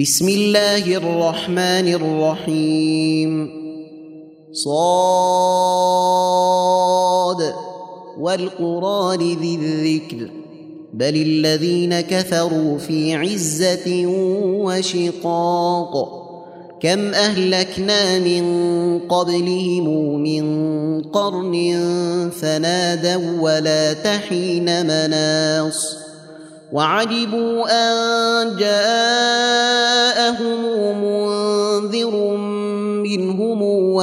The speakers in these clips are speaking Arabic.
بسم الله الرحمن الرحيم. صاد. والقرآن ذي الذكر. بل الذين كفروا في عزة وشقاق. كم أهلكنا من قبلهم من قرن فنادوا ولا تحين مناص. وعجبوا أن جاءهم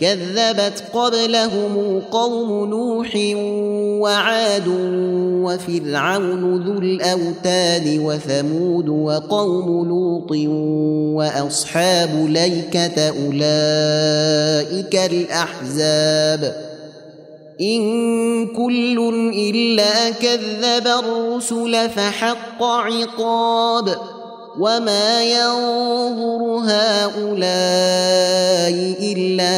كذبت قبلهم قوم نوح وعاد وفرعون ذو الأوتاد وثمود وقوم لوط وأصحاب ليكة أولئك الأحزاب. إن كل إلا كذب الرسل فحق عقاب. وما ينظر هؤلاء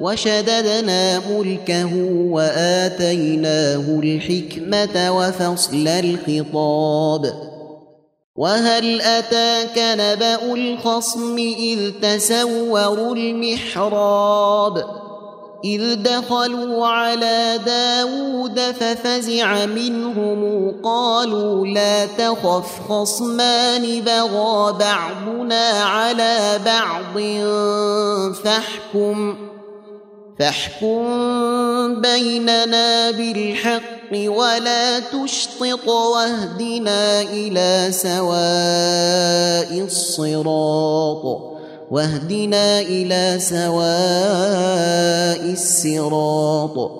وشددنا ملكه وآتيناه الحكمة وفصل الخطاب. وهل أتاك نبأ الخصم إذ تسوروا المحراب؟ إذ دخلوا على داود ففزع منهم قالوا لا تخف خصمان بغى بعضنا على بعض فاحكم. فاحكم بيننا بالحق ولا تشطط واهدنا إلى سواء الصراط. واهدنا إلى سواء الصراط.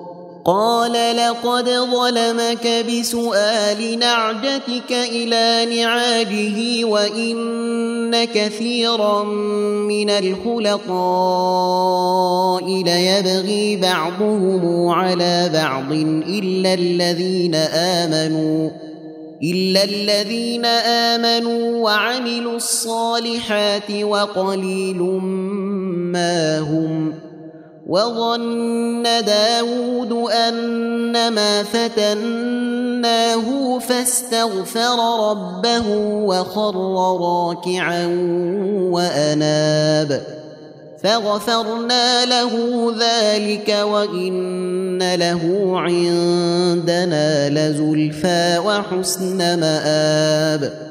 قال لقد ظلمك بسؤال نعجتك إلى نعاجه وإن كثيرا من الخلطاء ليبغي بعضهم على بعض إلا الذين آمنوا إلا الذين آمنوا وعملوا الصالحات وقليل ما هم وظن داود أنما فتناه فاستغفر ربه وخر راكعا وأناب. فغفرنا له ذلك وإن له عندنا لزلفى وحسن مآب.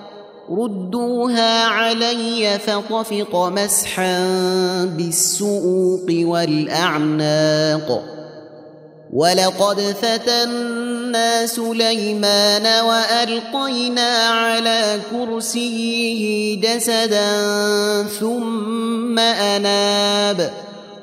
ردوها علي فطفق مسحا بالسؤوق والأعناق. ولقد فتنا سليمان وألقينا على كرسيه جسدا ثم أناب.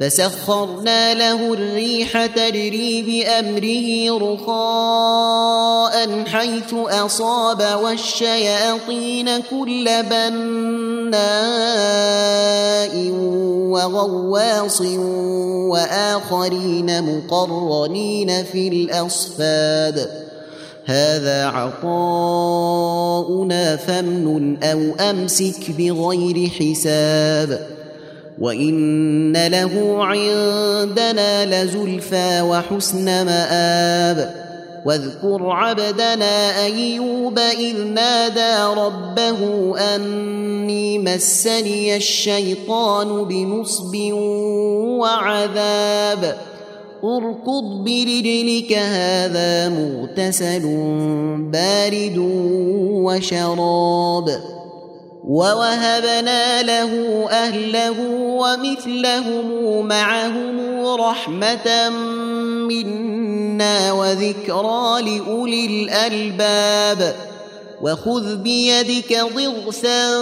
فسخرنا له الريح تجري بأمره رخاء حيث أصاب والشياطين كل بناء وغواص وآخرين مقرنين في الأصفاد. هذا عطاؤنا فامنن أو أمسك بغير حساب. وان له عندنا لزلفى وحسن مآب واذكر عبدنا ايوب اذ نادى ربه اني مسني الشيطان بنصب وعذاب اركض برجلك هذا مغتسل بارد وشراب ووهبنا له أهله ومثلهم معهم رحمة منا وذكرى لأولي الألباب. وخذ بيدك ضغثا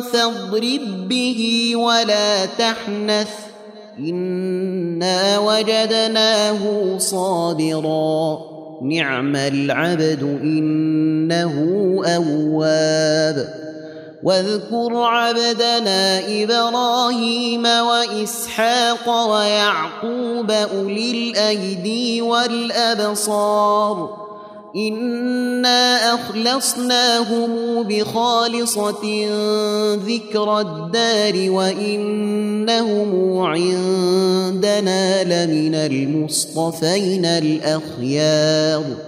فاضرب به ولا تحنث. إنا وجدناه صابرا. نعم العبد إنه أواب. واذكر عبدنا إبراهيم وإسحاق ويعقوب أولي الأيدي والأبصار. إنا أخلصناهم بخالصة ذكر الدار وإنهم عندنا لمن المصطفين الأخيار.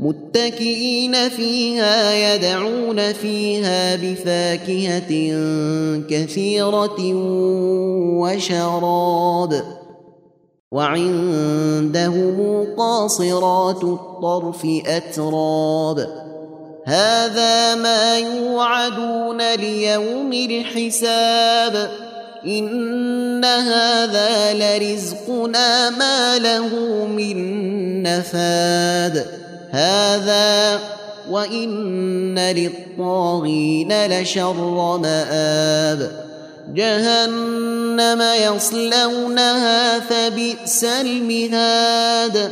متكئين فيها يدعون فيها بفاكهة كثيرة وشراب. وعندهم قاصرات الطرف أتراب. هذا ما يوعدون ليوم الحساب. إن هذا لرزقنا ما له من نفاد. هذا وإن للطاغين لشر مآب. جهنم يصلونها فبئس المهاد.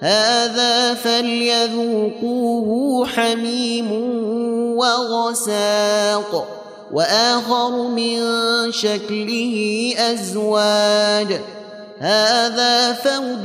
هذا فليذوقوه حميم وغساق وآخر من شكله أزواج. هذا فوج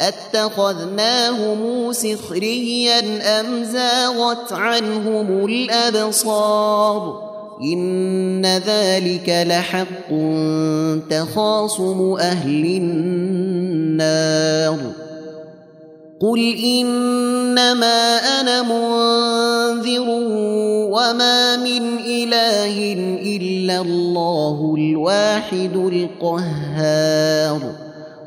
اتخذناهم سخريا ام زاغت عنهم الابصار ان ذلك لحق تخاصم أهل النار قل انما أنا منذر وما من اله الا الله الواحد القهار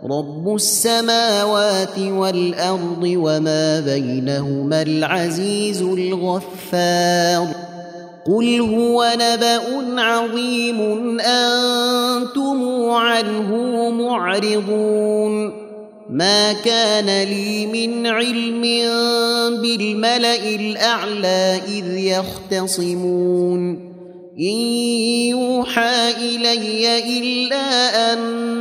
رب السماوات والارض وما بينهما العزيز الغفار قل هو نبا عظيم أنتم عنه معرضون ما كان لي من علم بالملا الاعلى اذ يختصمون ان يوحى الي الا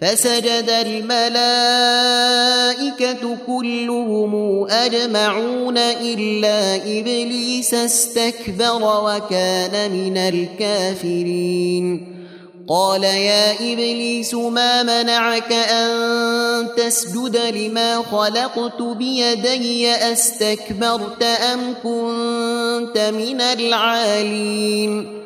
فسجد الملائكة كلهم أجمعون إلا إبليس استكبر وكان من الكافرين. قال يا إبليس ما منعك أن تسجد لما خلقت بيدي؟ أستكبرت أم كنت من العالين؟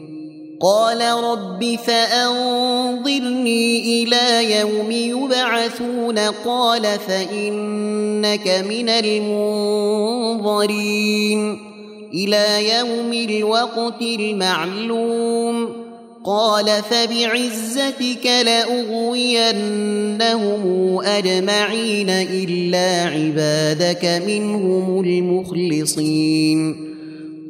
قال رب فأنظرني إلى يوم يبعثون. قال فإنك من المنظرين. إلى يوم الوقت المعلوم. قال فبعزتك لأغوينهم أجمعين إلا عبادك منهم المخلصين.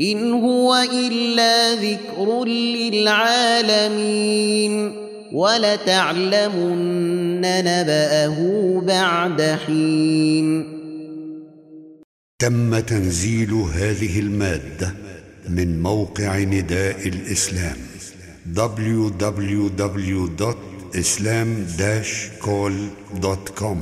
إن هو إلا ذكر للعالمين ولتعلمن نبأه بعد حين. تم تنزيل هذه المادة من موقع نداء الإسلام www.islam-call.com